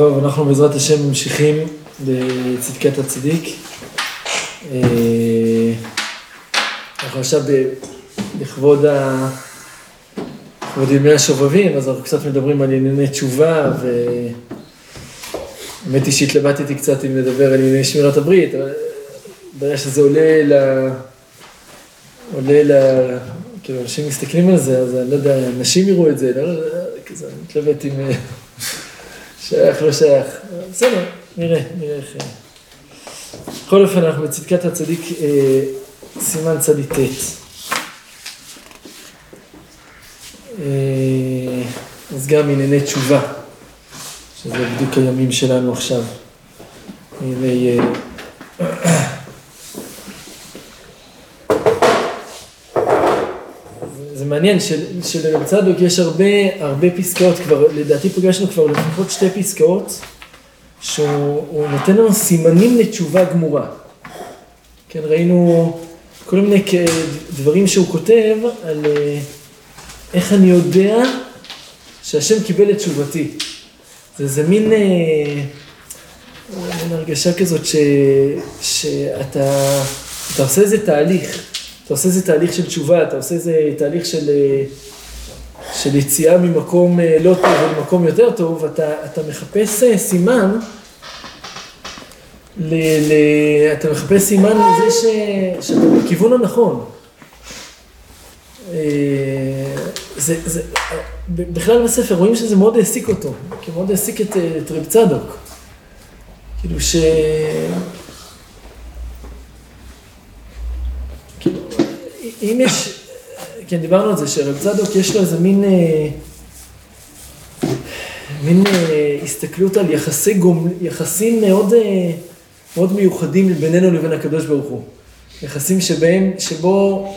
טוב, אנחנו בעזרת השם ממשיכים בצדקת הצדיק. אה, אנחנו עכשיו לכבוד, ה... לכבוד ימי השובבים, אז אנחנו קצת מדברים על ענייני תשובה, והאמת היא שהתלבטתי קצת אם לדבר על ענייני שמירת הברית, אבל ברגע שזה עולה ל... עולה ל... כאילו, אנשים מסתכלים על זה, אז אני לא יודע, אנשים יראו את זה, לא, לא, לא, כזה, אני מתלבט עם... שייך, לא שייך. בסדר, נראה, נראה איך... אה. בכל אופן, אנחנו בצדקת הצדיק, אה, סימן צדיק ט'. אה, אז גם ענייני תשובה, שזה בדיוק הימים שלנו עכשיו. ענייני... מעניין שלרב צדוק יש הרבה, הרבה פסקאות, כבר, לדעתי פגשנו כבר לפחות שתי פסקאות, שהוא נותן לנו סימנים לתשובה גמורה. כן, ראינו כל מיני דברים שהוא כותב על אה, איך אני יודע שהשם קיבל את תשובתי. זה איזה מין, אה, מין הרגשה כזאת ש, שאתה עושה איזה תהליך. אתה עושה איזה תהליך של תשובה, אתה עושה איזה תהליך של, אה, של יציאה ממקום אה, לא טוב למקום יותר טוב, אתה, אתה מחפש אה, סימן, ל, ל, אתה מחפש סימן לזה ש, שאתה בכיוון הנכון. זה, זה, בכלל בספר רואים שזה מאוד העסיק אותו, כי מאוד העסיק את, את רב צדוק. כאילו ש... אם יש, כן, דיברנו על זה, שרב צדוק יש לו איזה מין, אה, מין אה, הסתכלות על יחסי גומ, יחסים מאוד, אה, מאוד מיוחדים בינינו לבין הקדוש ברוך הוא. יחסים שבהם, שבו,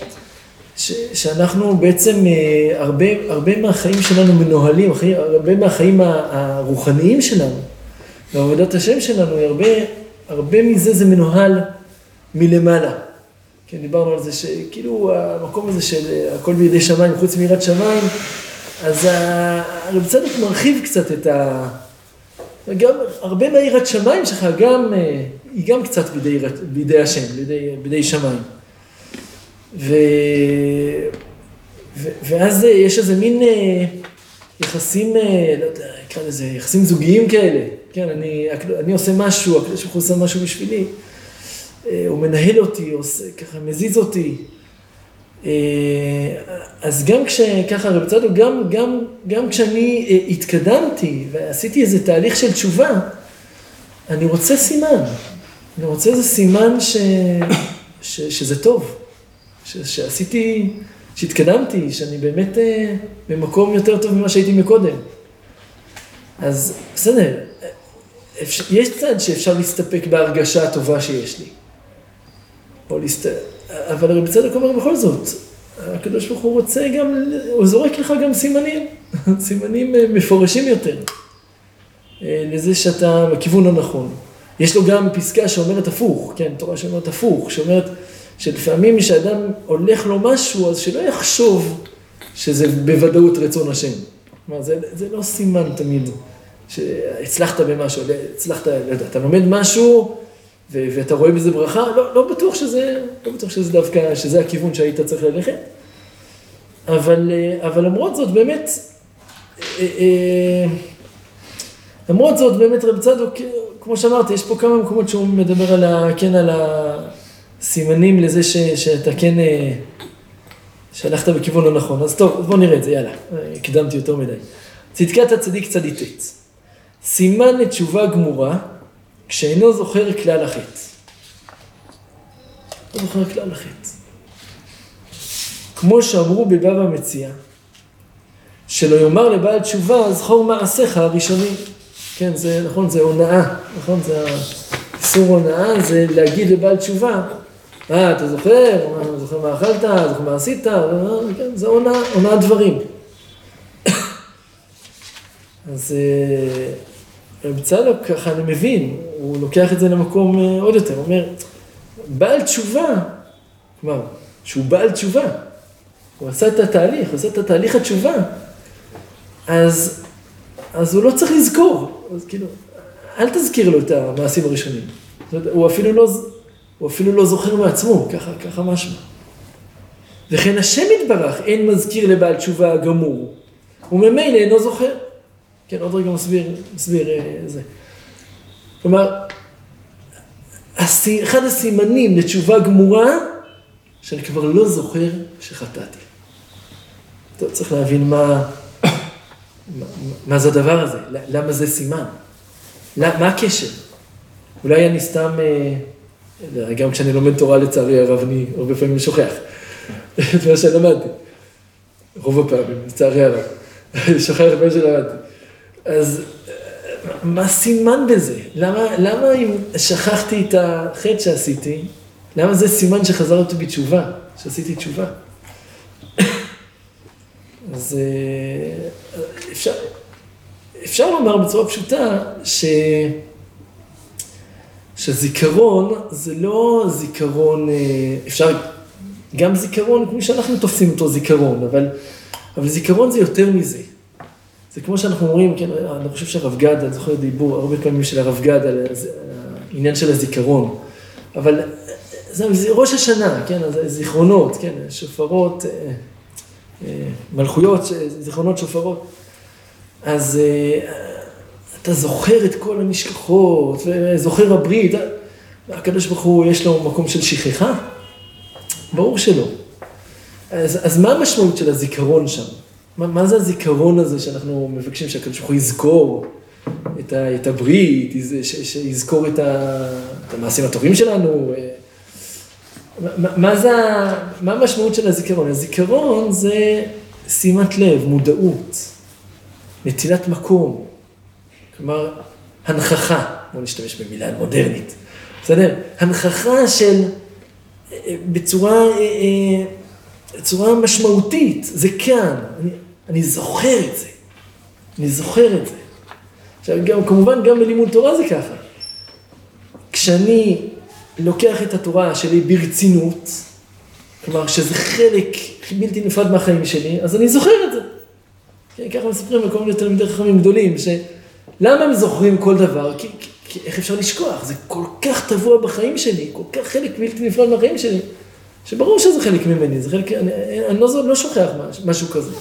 ש, שאנחנו בעצם, הרבה, הרבה מהחיים שלנו מנוהלים, הרבה מהחיים הרוחניים שלנו, ועבודת השם שלנו, הרבה, הרבה מזה זה מנוהל מלמעלה. כן, דיברנו על זה שכאילו המקום הזה של הכל בידי שמיים, חוץ מיראת שמיים, אז הרב צדוק מרחיב קצת את ה... גם הרבה מהיראת שמיים שלך, גם, היא גם קצת בידי, בידי השם, בידי, בידי שמיים. ו... ו... ואז יש איזה מין יחסים, לא יודע, נקרא לזה, יחסים זוגיים כאלה. כן, אני, אני עושה משהו, הקדוש ברוך הוא עושה משהו בשבילי. אה, הוא מנהל אותי, עושה, ככה מזיז אותי. אה, אז גם כשככה רב צדוק, גם, גם, גם כשאני אה, התקדמתי ועשיתי איזה תהליך של תשובה, אני רוצה סימן. אני רוצה איזה סימן ש, ש, שזה טוב, ש, שעשיתי, שהתקדמתי, שאני באמת במקום יותר טוב ממה שהייתי מקודם. אז בסדר, יש צד שאפשר להסתפק בהרגשה הטובה שיש לי. או להסת... אבל רבי צדק אומר בכל זאת, הקדוש ברוך הוא רוצה גם, הוא זורק לך גם סימנים, סימנים אה, מפורשים יותר, אה, לזה שאתה בכיוון הנכון. יש לו גם פסקה שאומרת הפוך, כן, תורה שאומרת הפוך, שאומרת שלפעמים כשאדם הולך לו משהו, אז שלא יחשוב שזה בוודאות רצון השם. כלומר, זה, זה לא סימן תמיד שהצלחת במשהו, הצלחת, לא יודע, אתה לומד משהו, ואתה רואה בזה ברכה, לא, לא בטוח שזה, לא בטוח שזה דווקא, שזה הכיוון שהיית צריך ללכת. אבל, אה, אבל למרות זאת, באמת, אה, אה, למרות זאת, באמת רב צדוק, כמו שאמרתי, יש פה כמה מקומות שהוא מדבר על, ה, כן, על הסימנים לזה ש, שאתה כן, שהלכת בכיוון הנכון. אז טוב, בוא נראה את זה, יאללה, הקדמתי יותר מדי. צדקת הצדיק צדיק ט', סימן לתשובה גמורה, כשאינו זוכר כלל החטא. לא זוכר כלל החטא. כמו שאמרו בבבא מציע, שלא יאמר לבעל תשובה, זכור מעשיך הראשונים. כן, זה נכון, זה הונאה, נכון, זה איסור הונאה, זה להגיד לבעל תשובה, אה, אתה זוכר? זוכר מה אכלת? זוכר מה עשית? כן, זה הונאה, הונאת דברים. אז אה, רב צדוק, ככה אני מבין, הוא לוקח את זה למקום אה, עוד יותר, הוא אומר, בעל תשובה, כלומר, שהוא בעל תשובה, הוא עשה את התהליך, הוא עשה את התהליך התשובה, אז, אז הוא לא צריך לזכור, אז כאילו, אל תזכיר לו את המעשים הראשונים. הוא אפילו לא, הוא אפילו לא זוכר מעצמו, ככה, ככה משמע. וכן השם יתברך אין מזכיר לבעל תשובה הגמור, וממילא אינו זוכר. כן, עוד רגע מסביר, מסביר אה, זה. כלומר, אחד הסימנים לתשובה גמורה, שאני כבר לא זוכר שחטאתי. טוב, צריך להבין מה, מה, מה זה הדבר הזה, למה זה סימן, מה הקשר. אולי אני סתם, אה, גם כשאני לומד תורה לצערי הרב, אני הרבה פעמים שוכח את מה שלמדתי. רוב הפעמים, לצערי הרב. שוכח את מה שלמדתי. אז מה סימן בזה? למה, למה אם שכחתי את החטא שעשיתי, למה זה סימן שחזרתי בתשובה, שעשיתי תשובה? אז אה, אפשר, אפשר לומר בצורה פשוטה ש... שזיכרון זה לא זיכרון, אה, אפשר גם זיכרון כמו שאנחנו תופסים אותו זיכרון, אבל, אבל זיכרון זה יותר מזה. זה כמו שאנחנו אומרים, כן, אני חושב שהרב גד, אני זוכר דיבור הרבה פעמים של הרב גד על העניין של הזיכרון, אבל זה, זה ראש השנה, כן, זיכרונות, כן, שופרות, אה, אה, מלכויות, זיכרונות שופרות. אז אה, אתה זוכר את כל הנשכחות, וזוכר הברית, הקדוש ברוך הוא, יש לו מקום של שכחה? ברור שלא. אז, אז מה המשמעות של הזיכרון שם? מה, מה זה הזיכרון הזה שאנחנו מבקשים שהקדוש ברוך הוא יזכור את, ה, את הברית, שיזכור את, ה, את המעשים הטובים שלנו? מה, מה, זה, מה המשמעות של הזיכרון? הזיכרון זה שימת לב, מודעות, נטילת מקום, כלומר, הנכחה, בואו נשתמש במילה מודרנית, בסדר? הנכחה של, בצורה, בצורה משמעותית, זה כאן, אני, אני זוכר את זה, אני זוכר את זה. עכשיו, גם, כמובן, גם בלימוד תורה זה ככה. כשאני לוקח את התורה שלי ברצינות, כלומר שזה חלק בלתי נפרד מהחיים שלי, אז אני זוכר את זה. כן, ככה מספרים על כל מיני תלמידי חכמים גדולים, שלמה הם זוכרים כל דבר? כי, כי, כי איך אפשר לשכוח? זה כל כך טבוע בחיים שלי, כל כך חלק בלתי נפרד מהחיים שלי, שברור שזה חלק ממני, זה חלק, אני, אני לא, לא שוכח משהו, משהו כזה.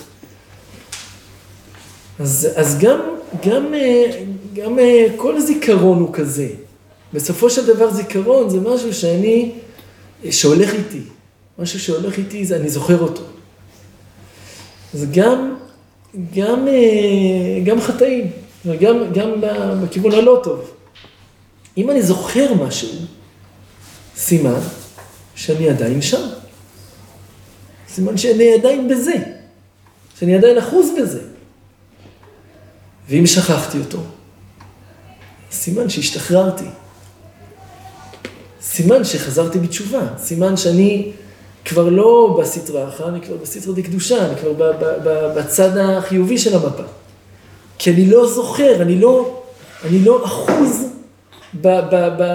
אז, אז גם, גם, אה, גם אה, כל זיכרון הוא כזה. בסופו של דבר זיכרון זה משהו שאני, שהולך איתי. משהו שהולך איתי, זה אני זוכר אותו. אז גם, גם, אה, גם חטאים, וגם גם בכיוון הלא טוב. אם אני זוכר משהו, סימן שאני עדיין שם. סימן שאני עדיין בזה, שאני עדיין אחוז בזה. ואם שכחתי אותו, סימן שהשתחררתי. סימן שחזרתי בתשובה, סימן שאני כבר לא בסטרא אחרא, אני כבר בסטרא דקדושה, אני כבר בצד החיובי של המפה. כי אני לא זוכר, אני לא, אני לא אחוז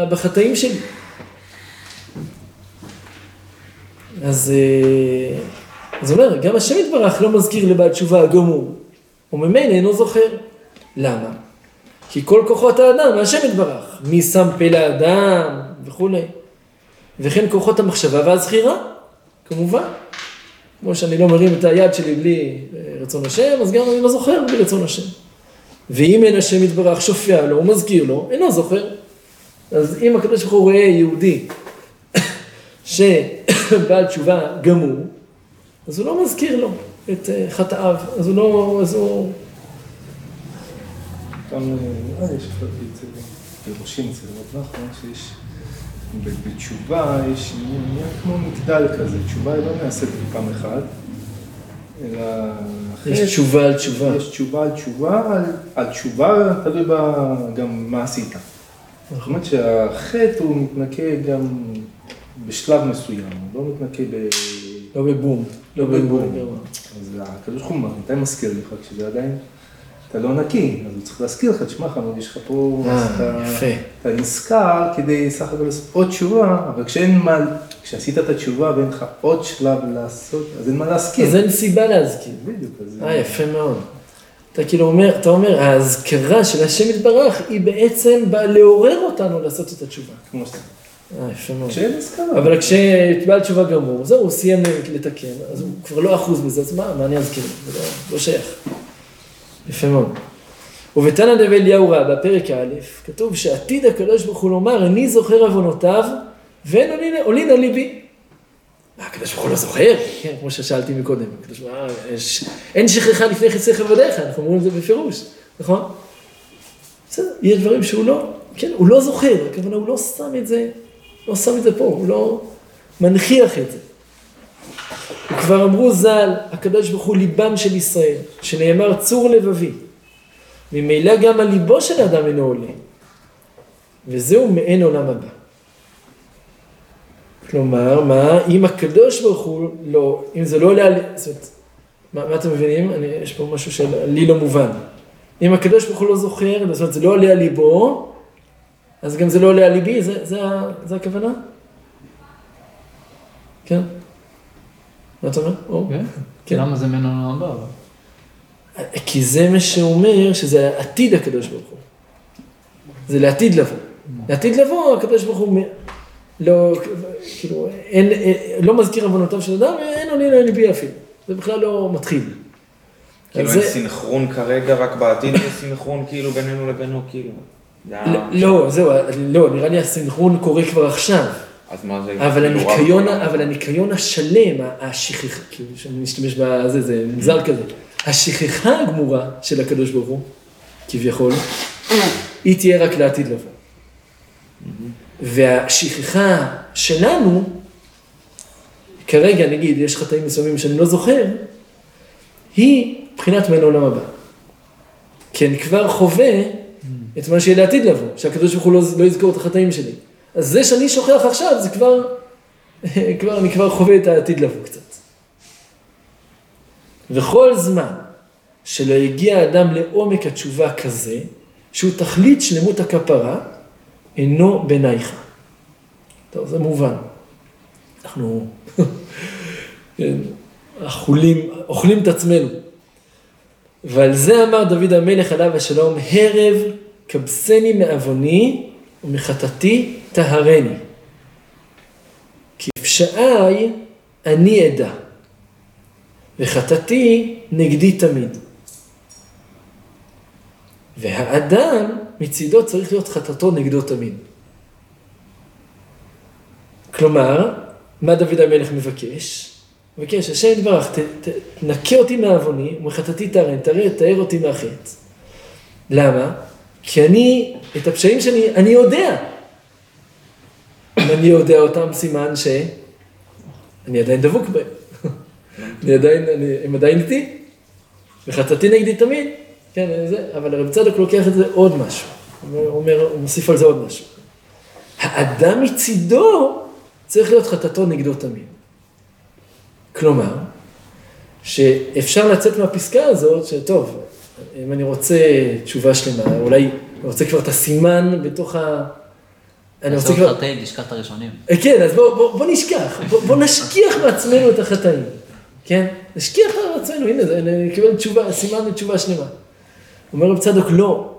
בחטאים שלי. אז זה אומר, גם השם יתברך לא מזכיר לבעל תשובה הגמור, וממילא אינו זוכר. למה? כי כל כוחות האדם מהשם יתברך, מי שם פה לאדם וכולי. וכן כוחות המחשבה והזכירה, כמובן. כמו שאני לא מרים את היד שלי בלי אה, רצון השם, אז גם אני לא זוכר בלי רצון השם. ואם אין השם יתברך שופע לו, הוא מזכיר לו, אינו זוכר. אז אם הקדוש ברוך הוא רואה יהודי שבעל תשובה גמור, אז הוא לא מזכיר לו את אה, חטאיו, אז הוא לא, אז הוא... גם נראה לי אצל פירושים אצל רב נחמן שיש בתשובה יש עניין כמו מגדל כזה, תשובה היא לא נעשית בפעם אחת, אלא... יש תשובה על תשובה. יש תשובה על תשובה, על, על תשובה תלוי בה גם מה עשית. זאת אומרת שהחטא הוא מתנקה גם בשלב מסוים, הוא לא מתנקה ב... לא בבום. לא בבום. אז הקדוש ברוך הוא מתי מזכיר לך כשזה עדיין... אתה לא נקי, אז הוא צריך להזכיר לך, תשמע חמוד, יש לך פה, אה. אתה נזכר כדי סך הכל לעשות עוד תשובה, אבל כשאין מה, כשעשית את התשובה ואין לך עוד שלב לעשות, אז אין מה להזכיר. אז אין סיבה להזכיר. בדיוק. אה, יפה מאוד. אתה כאילו אומר, אתה אומר, האזכרה של השם יתברך, היא בעצם באה לעורר אותנו לעשות את התשובה. כמו שאתה... אה, יפה מאוד. כשאין הזכרה. אבל כשבעל תשובה גמור, זהו, הוא סיים לתקן, אז הוא כבר לא אחוז בזה, אז מה, מה אני אזכיר? זה לא, לא שייך. יפה מאוד. ובתנא דבי אליהו רבה, פרק א', כתוב שעתיד הקדוש ברוך הוא לומר, איני זוכר עוונותיו, ואין עולין על ליבי. מה, הקדוש ברוך הוא לא זוכר? כן, כמו ששאלתי מקודם. הקדוש ברוך הוא, אה, יש- אין שכחה לפני חצי כבודיך, אנחנו אומרים את זה בפירוש, נכון? בסדר, יש דברים שהוא לא, כן, הוא לא זוכר, הכוונה, הוא לא שם את זה, לא שם את זה פה, הוא לא מנכיח את זה. וכבר אמרו ז"ל, הקדוש ברוך הוא ליבם של ישראל, שנאמר צור לבבי. ממילא גם הליבו של האדם אינו עולה. וזהו מעין עולם הבא. כלומר, מה, אם הקדוש ברוך הוא לא, אם זה לא עולה על... זאת אומרת, מה, מה אתם מבינים? אני, יש פה משהו שלי לא מובן. אם הקדוש ברוך הוא לא זוכר, זאת אומרת, זה לא עולה על ליבו, אז גם זה לא עולה על ליבי, זה, זה, זה הכוונה? כן? מה אתה אומר? או? כן? כן. למה זה ממנו לעולם הבא? כי זה מה שאומר שזה עתיד הקדוש ברוך הוא. זה לעתיד לבוא. לעתיד לבוא, הקדוש ברוך הוא לא, כאילו, אין, אין, לא מזכיר עוונותיו של אדם, אין עונה לליבי אפילו. זה בכלל לא מתחיל. כאילו אין זה- סינכרון כרגע, רק בעתיד יש סינכרון כאילו בינינו לבינו, כאילו. לא, לא, זהו, לא, נראה לי הסינכרון קורה כבר עכשיו. אז מה זה? אבל הניקיון, רק- אבל הניקיון השלם, השכחה, כאילו, שאני משתמש בזה, זה מוזר כזה. השכחה הגמורה של הקדוש ברוך הוא, כביכול, היא תהיה רק לעתיד לבוא. והשכחה שלנו, כרגע נגיד, יש חטאים מסוימים שאני לא זוכר, היא מבחינת מעין העולם הבא. כי אני כבר חווה את מה שיהיה לעתיד לבוא, שהקדוש ברוך הוא לא, לא יזכור את החטאים שלי. אז זה שאני שוכח עכשיו, זה כבר, כבר, אני כבר חווה את העתיד לבוא קצת. וכל זמן שלא הגיע האדם לעומק התשובה כזה, שהוא תכלית שלמות הכפרה, אינו בינייך. טוב, זה מובן. אנחנו אכולים, אוכלים את עצמנו. ועל זה אמר דוד המלך עליו השלום, הרב כבסני מעווני ומחטאתי טהרני. כפשעי אני אדע, וחטאתי נגדי תמיד. והאדם מצידו צריך להיות חטאתו נגדו תמיד. כלומר, מה דוד המלך מבקש? מבקש, השם יתברך, תנקה אותי מעווני ומחטאתי תארן, תראה, תאר אותי מהחטא. למה? כי אני, את הפשעים שלי, אני יודע. אם אני יודע אותם, סימן ש... אני עדיין דבוק בהם. אני עדיין, אני, הם עדיין איתי. וחטאתי נגדי תמיד. כן, זה, אבל הרב צדוק לוקח את זה עוד משהו. הוא אומר- הוא מוסיף על זה עוד משהו. האדם מצידו צריך להיות חטאתו נגדו תמיד. כלומר, שאפשר לצאת מהפסקה הזאת, שטוב, אם אני רוצה תשובה שלמה, אולי אני רוצה כבר את הסימן בתוך ה... אני רוצה כבר... חטאים, תשכח את הראשונים. אה, כן, אז בוא, בוא, בוא נשכח, בוא, בוא נשכיח מעצמנו את החטאים, כן? נשכיח מעצמנו, הנה, זה- נקבל תשובה, סימן לתשובה שלמה. אומר רב צדוק, לא.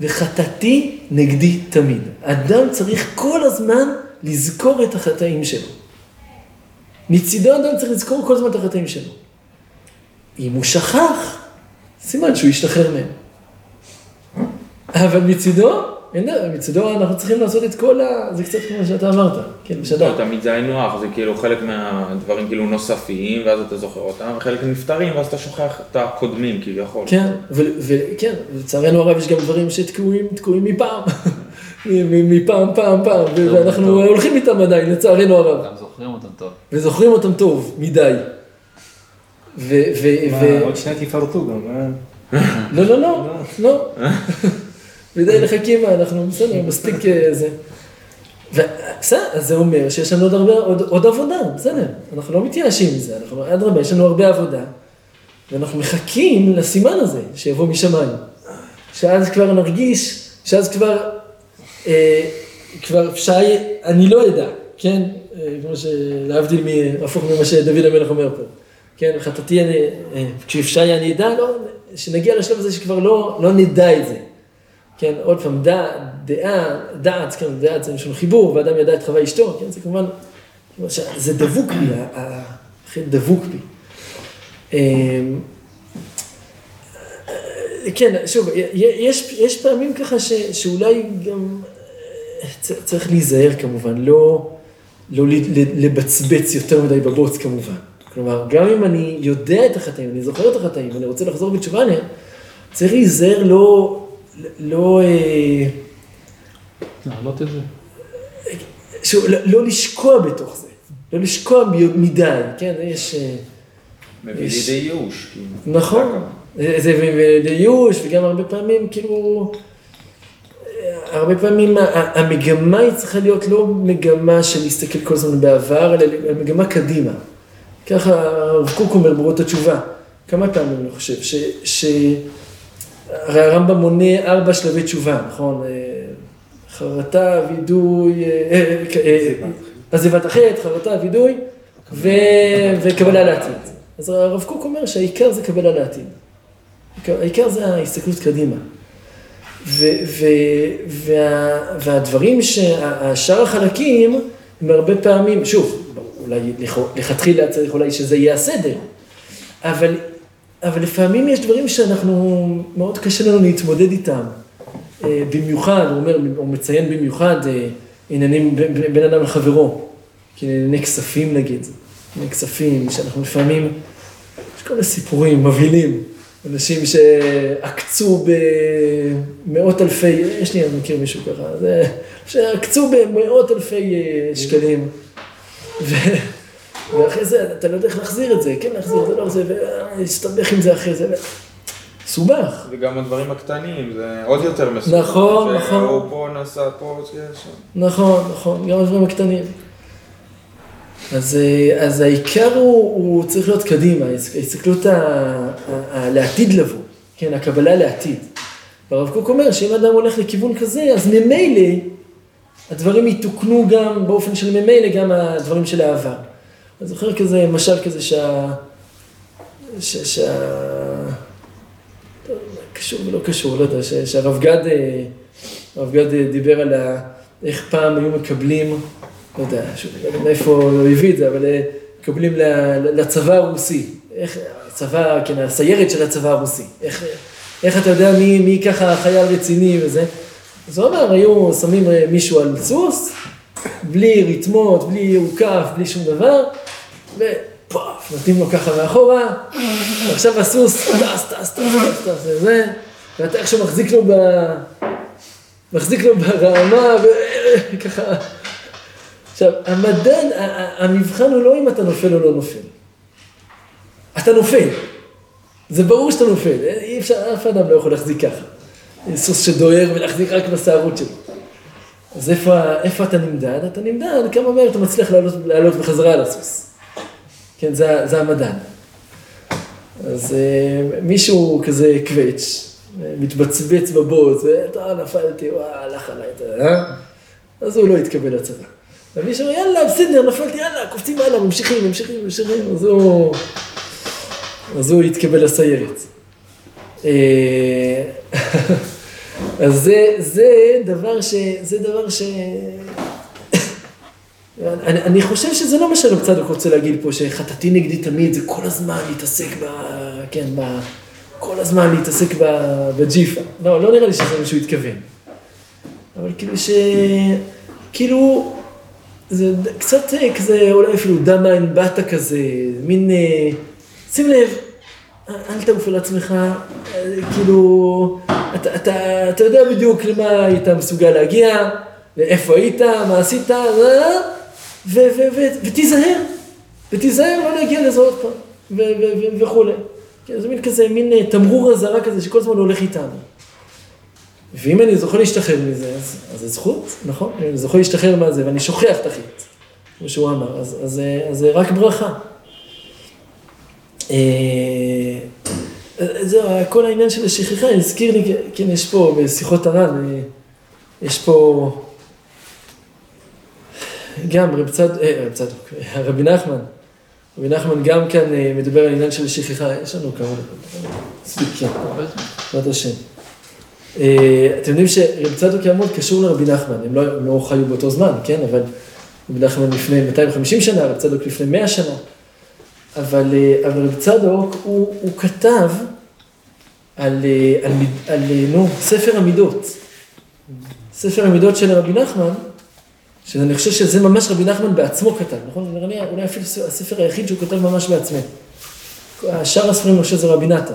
וחטאתי נגדי תמיד. אדם צריך כל הזמן לזכור את החטאים שלו. מצידו אדם צריך לזכור כל הזמן את החטאים שלו. אם הוא שכח, סימן שהוא ישתחרר מהם. אבל מצידו, אין דבר, מצידו אנחנו צריכים לעשות את כל ה... זה קצת כמו שאתה אמרת, כן, לא, בשדר. תמיד זה היינו הך, זה כאילו חלק מהדברים כאילו נוספים, ואז אתה זוכר אותם, וחלק נפטרים, ואז אתה שוכח את הקודמים כביכול. כן, וכן, לצערנו הרב יש גם דברים שתקועים, תקועים מפעם, מפעם, פעם, פעם, ואנחנו. הולכים איתם עדיין, לצערנו הרב, גם זוכרים אותם טוב. וזוכרים אותם טוב, מדי. ו... עוד שניה תפרטו גם, אה? לא, לא, לא, לא. מדי לחכים, אנחנו בסדר, מספיק אה, זה. בסדר, אז זה אומר שיש לנו עוד הרבה, עוד, עוד עבודה, בסדר, אנחנו לא מתייאשים מזה, אנחנו, אדרבה, יש לנו הרבה עבודה, ואנחנו מחכים לסימן הזה, שיבוא משמיים. שאז כבר נרגיש, שאז כבר, אה, כבר אפשר, אני לא אדע, כן? אה, כמו שלהבדיל, מ- הפוך ממה שדוד המלך אומר פה. כן, חטאתי אני, אה, כשאפשר אני אדע, לא, שנגיע לשלב הזה שכבר לא, לא נדע את זה. כן, עוד פעם, דע, דעה, דעת, כן, דעת זה משהו חיבור, ואדם ידע את חווה אשתו, כן, זה כמובן, זה דבוק בי, החטא דבוק בי. אמ, כן, שוב, יש, יש פעמים ככה ש, שאולי גם צריך להיזהר כמובן, לא, לא לבצבץ יותר מדי בבוץ כמובן. כלומר, גם אם אני יודע את החטאים, אני זוכר את החטאים, ואני רוצה לחזור בתשובה עליהם, צריך להיזהר לא, לא... אה, להעלות את זה. שוב, לא, לא לשקוע בתוך זה, לא לשקוע מדי, כן, יש... אה, מביא לידי ייאוש. כאילו. נכון, זה מביא לידי ייאוש, וגם הרבה פעמים, כאילו... הרבה פעמים המגמה היא צריכה להיות לא מגמה של להסתכל כל הזמן בעבר, אלא מגמה קדימה. ככה הרב קוק אומר ברורות התשובה, כמה פעמים אני חושב, ש... ש... הרי הרמב"ם מונה ארבע שלבי תשובה, נכון? אה, חרטה, וידוי, אה, אה, עזיבת החטא, חרטה, וידוי וקבלה לעתיד. אז הרב קוק אומר שהעיקר זה קבלה לעתיד. העיקר זה ההסתכלות קדימה. וה, והדברים, שאר החלקים, הם הרבה פעמים, שוב, אולי לכתחילה צריך אולי שזה יהיה הסדר, אבל, אבל לפעמים יש דברים שאנחנו, מאוד קשה לנו להתמודד איתם. אה, במיוחד, הוא אומר, הוא מציין במיוחד אה, עניינים בין אדם לחברו, ענייני כספים נגיד, ענייני כספים, שאנחנו לפעמים, יש כל מיני סיפורים מבהילים. אנשים שעקצו במאות אלפי, יש לי, אני מכיר מישהו ככה, שעקצו במאות אלפי אה, שקלים. ו... ואחרי זה אתה לא יודע איך להחזיר את זה, כן להחזיר את זה, לא זה, ולהסתבך עם זה אחרי זה. סובך. וגם הדברים הקטנים, זה עוד יותר מסובך. נכון, נכון. הוא פה נסע, פה, שם. נכון, נכון, גם הדברים הקטנים. אז, אה, אז העיקר הוא, הוא צריך להיות קדימה, ההסתכלות לעתיד לבוא, כן, הקבלה לעתיד. והרב קוק אומר שאם אדם הולך לכיוון כזה, אז ממילא הדברים יתוקנו גם באופן של ממילא גם הדברים של העבר. אני זוכר כזה, משל כזה שה... שה... שה... קשור ולא קשור, לא יודע, שהרב גד, אה, הרב גד דיבר על ה... איך פעם היו מקבלים לא יודע, שוב, לא יודע מאיפה הוא הביא את זה, אבל אה, מקבלים לצבא הרוסי. איך, הצבא, כן, הסיירת של הצבא הרוסי. איך, איך אתה יודע מי, מי ככה חייל רציני וזה? אז הוא אמר, היו שמים אה, מישהו על סוס, בלי רתמות, בלי יעוקף, בלי שום דבר, ופאף, נותנים לו ככה מאחורה, ועכשיו הסוס טס, טס, טס, טס, טס, וזה, ואתה איכשהו מחזיק לו ב... מחזיק לו ברעמה, וככה... עכשיו, המדד, המבחן הוא לא אם אתה נופל או לא נופל. אתה נופל. זה ברור שאתה נופל, אי אפשר, אף אדם לא יכול להחזיק ככה. סוס שדוהר ולהחזיק רק בסערות שלו. אז איפה, איפה אתה נמדד? אתה נמדד כמה מהר אתה מצליח לעלות, לעלות בחזרה על הסוס. כן, זה, זה המדד. אז אה, מישהו כזה קווץ', מתבצבץ בבוץ, ואתה נפלתי, וואי, הלך עליי, אה? אז הוא לא יתקבל לצבא. ומישהו, יאללה, בסדר, נפלתי, יאללה, קופצים הלאה, ממשיכים, ממשיכים, ממשיכים, אז הוא, אז הוא יתקבל לסיירת. אה, אז זה, זה דבר ש... זה דבר ש... אני, אני חושב שזה לא מה שאני קצת רוצה להגיד פה, שחטאתי נגדי תמיד זה כל הזמן להתעסק ב... כן, ב... כל הזמן להתעסק ב... בג'יפה. לא, לא נראה לי שזה מה שהוא התכוון. אבל כאילו ש... כאילו, זה קצת אה, כזה, אולי אפילו דע מאין באת כזה, מין, אה, שים לב, אל תעוף על עצמך, אה, כאילו, אתה, אתה, אתה יודע בדיוק למה היית מסוגל להגיע, לאיפה היית, מה עשית, ו, ותיזהר, ותיזהר לא להגיע לזה עוד פעם, וכולי. כן, זה מין כזה, מין תמרור אזהרה כזה שכל הזמן הולך איתנו. ואם אני זוכה להשתחרר מזה, אז, זה זכות, נכון? אם אני זוכה להשתחרר מזה ואני שוכח את החטא, כמו שהוא אמר, אז, אז זה רק ברכה. אה, זהו, כל העניין של השכחה הזכיר לי, כן, יש פה בשיחות הר"ן, אה, יש פה גם רב צד, אה, רב צדוק, רבי נחמן, רבי נחמן גם כאן אה, מדבר על עניין של שכחה, יש לנו כמה דקות. מספיק, כן, בעזרת השם. אה, אתם יודעים שרב צדוק יעמוד קשור לרבי נחמן, הם לא, הם לא חיו באותו זמן, כן, אבל רבי נחמן לפני 250 שנה, רב צדוק לפני 100 שנה. אבל, אבל רב צדוק, הוא, הוא כתב על, על, על, על נו, ספר המידות. ספר המידות של רבי נחמן, שאני חושב שזה ממש רבי נחמן בעצמו כתב, נכון? נראה לי אולי אפילו הספר היחיד שהוא כתב ממש בעצמו. שאר הספרים, חושב שזה רבי נתן.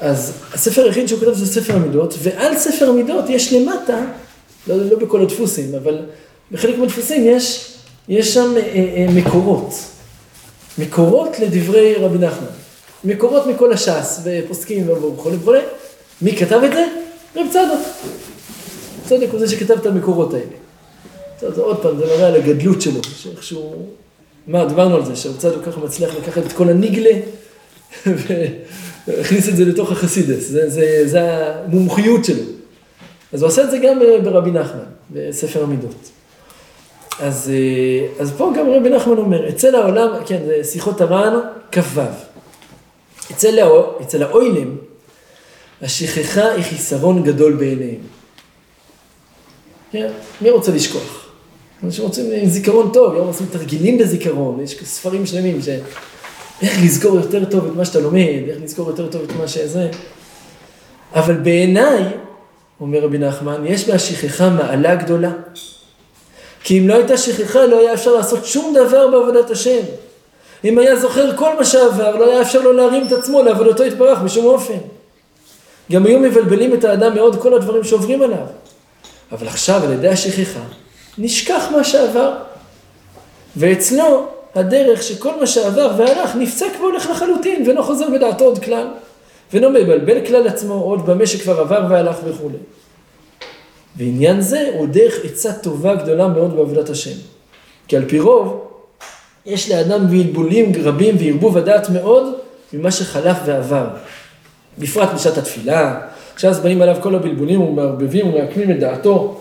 אז הספר היחיד שהוא כתב זה ספר המידות, ועל ספר המידות יש למטה, לא, לא בכל הדפוסים, אבל בחלק מהדפוסים יש, יש שם אה, אה, מקורות. מקורות לדברי רבי נחמן. מקורות מכל הש"ס, ופוסקים וכולי וכולי. מי כתב את זה? רב צדוק. צדוק הוא זה שכתב את המקורות האלה. טוב, זה עוד פעם, זה מראה על הגדלות שלו, שאיכשהו... מה, דיברנו על זה, שרב צדוק ככה מצליח לקחת את כל הניגלה והכניס את זה לתוך החסידס, זה, זה, זה המומחיות שלו. אז הוא עושה את זה גם ברבי נחמן, בספר המידות. אז, אה, אז פה גם רבי נחמן אומר, אצל העולם, כן, זה שיחות הר"ן, כ"ו. אצל, אצל האוילם, השכחה היא חיסרון גדול בעיניהם. כן, מי רוצה לשכוח? אנשים רוצים עם זיכרון טוב, היום עושים תרגילים בזיכרון, יש ספרים שלמים ש... איך לזכור יותר טוב את מה שאתה לומד, איך לזכור יותר טוב את מה שזה. אבל בעיניי, אומר רבי נחמן, יש בהשכחה מעלה גדולה. כי אם לא הייתה שכחה, לא היה אפשר לעשות שום דבר בעבודת השם. אם היה זוכר כל מה שעבר, לא היה אפשר לו להרים את עצמו לעבודתו יתברך בשום אופן. גם היו מבלבלים את האדם מאוד כל הדברים שעוברים עליו. אבל עכשיו, על ידי השכחה, נשכח מה שעבר. ואצלו, הדרך שכל מה שעבר והלך נפסק והולך לחלוטין, ולא חוזר בדעתו עוד כלל. ולא מבלבל כלל עצמו עוד במה שכבר עבר והלך וכולי. ועניין זה הוא דרך עצה טובה גדולה מאוד בעבודת השם. כי על פי רוב, יש לאדם בלבולים רבים וערבוב הדעת מאוד ממה שחלף ועבר. בפרט בשעת התפילה, כשאז באים עליו כל הבלבולים ומערבבים ומעקמים את דעתו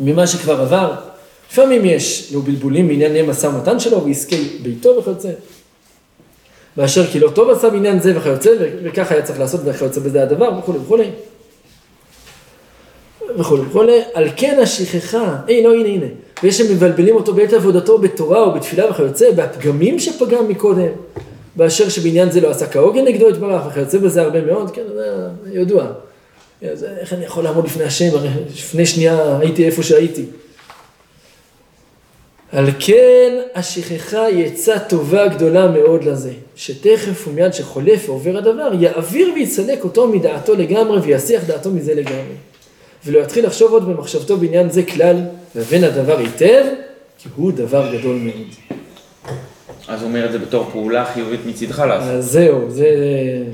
ממה שכבר עבר. לפעמים יש לו בלבולים בענייני משא ומתן שלו ועסקי ביתו וכיוצא. באשר כי לא טוב עשה בעניין זה וכיוצא, וככה היה צריך לעשות וכיוצא בזה הדבר וכולי וכולי. וכולי וכולי, על כן השכחה, הנה, הנה, הנה, ויש שמבלבלים אותו בעת עבודתו בתורה או בתפילה וכיוצא, בהפגמים שפגם מקודם, באשר שבעניין זה לא עשה כהוגן נגדו יתברך וכיוצא בזה הרבה מאוד, כן, זה ידוע. איך אני יכול לעמוד לפני השם, הרי לפני שנייה הייתי איפה שהייתי. על כן השכחה היא עצה טובה גדולה מאוד לזה, שתכף ומיד שחולף ועובר הדבר, יעביר ויצלק אותו מדעתו לגמרי ויסיח דעתו מזה לגמרי. ולא יתחיל לחשוב עוד במחשבתו בעניין זה כלל, והבן הדבר היטב, כי הוא דבר גדול מאוד. אז הוא אומר את זה בתור פעולה חיובית מצידך לעשות. אז זהו, זה,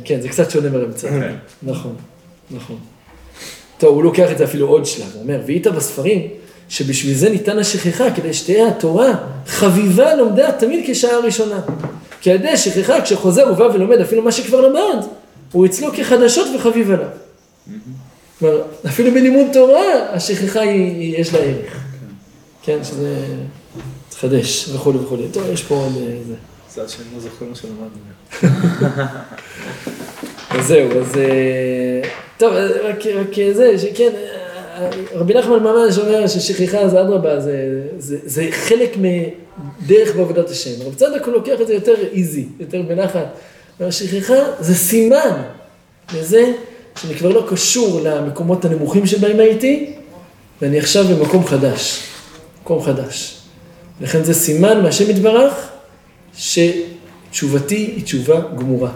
כן, זה קצת שונה מרמצה. כן. נכון, נכון. טוב, הוא לוקח את זה אפילו עוד שלב, הוא אומר, ואית בספרים, שבשביל זה ניתן השכחה, כדי שתהיה התורה חביבה לומדיה תמיד כשעה ראשונה. כי על ידי השכחה, כשחוזר הוא בא ולומד אפילו מה שכבר למד, הוא אצלו כחדשות וחביב עליו. כלומר, אפילו בלימוד תורה, השכחה היא, היא, יש לה ערך. כן, שזה מתחדש וכולי וכולי. טוב, יש פה עוד אה, זה. מזל שאני לא זוכר מה שלמדנו. אז זהו, אז... אה, טוב, אה, רק, רק זה, שכן, רבי נחמן ממש אומר ששכחה זה אדרבה, זה, זה, זה חלק מדרך בעבודת השם. רב צדק הוא לוקח את זה יותר איזי, יותר בנחת. והשכחה זה סימן לזה שאני כבר לא קשור למקומות הנמוכים שבהם הייתי, ואני עכשיו במקום חדש, מקום חדש. לכן זה סימן מהשם יתברך, שתשובתי היא תשובה גמורה.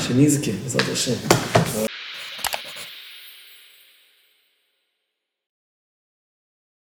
שנזכה, בעזרת השם.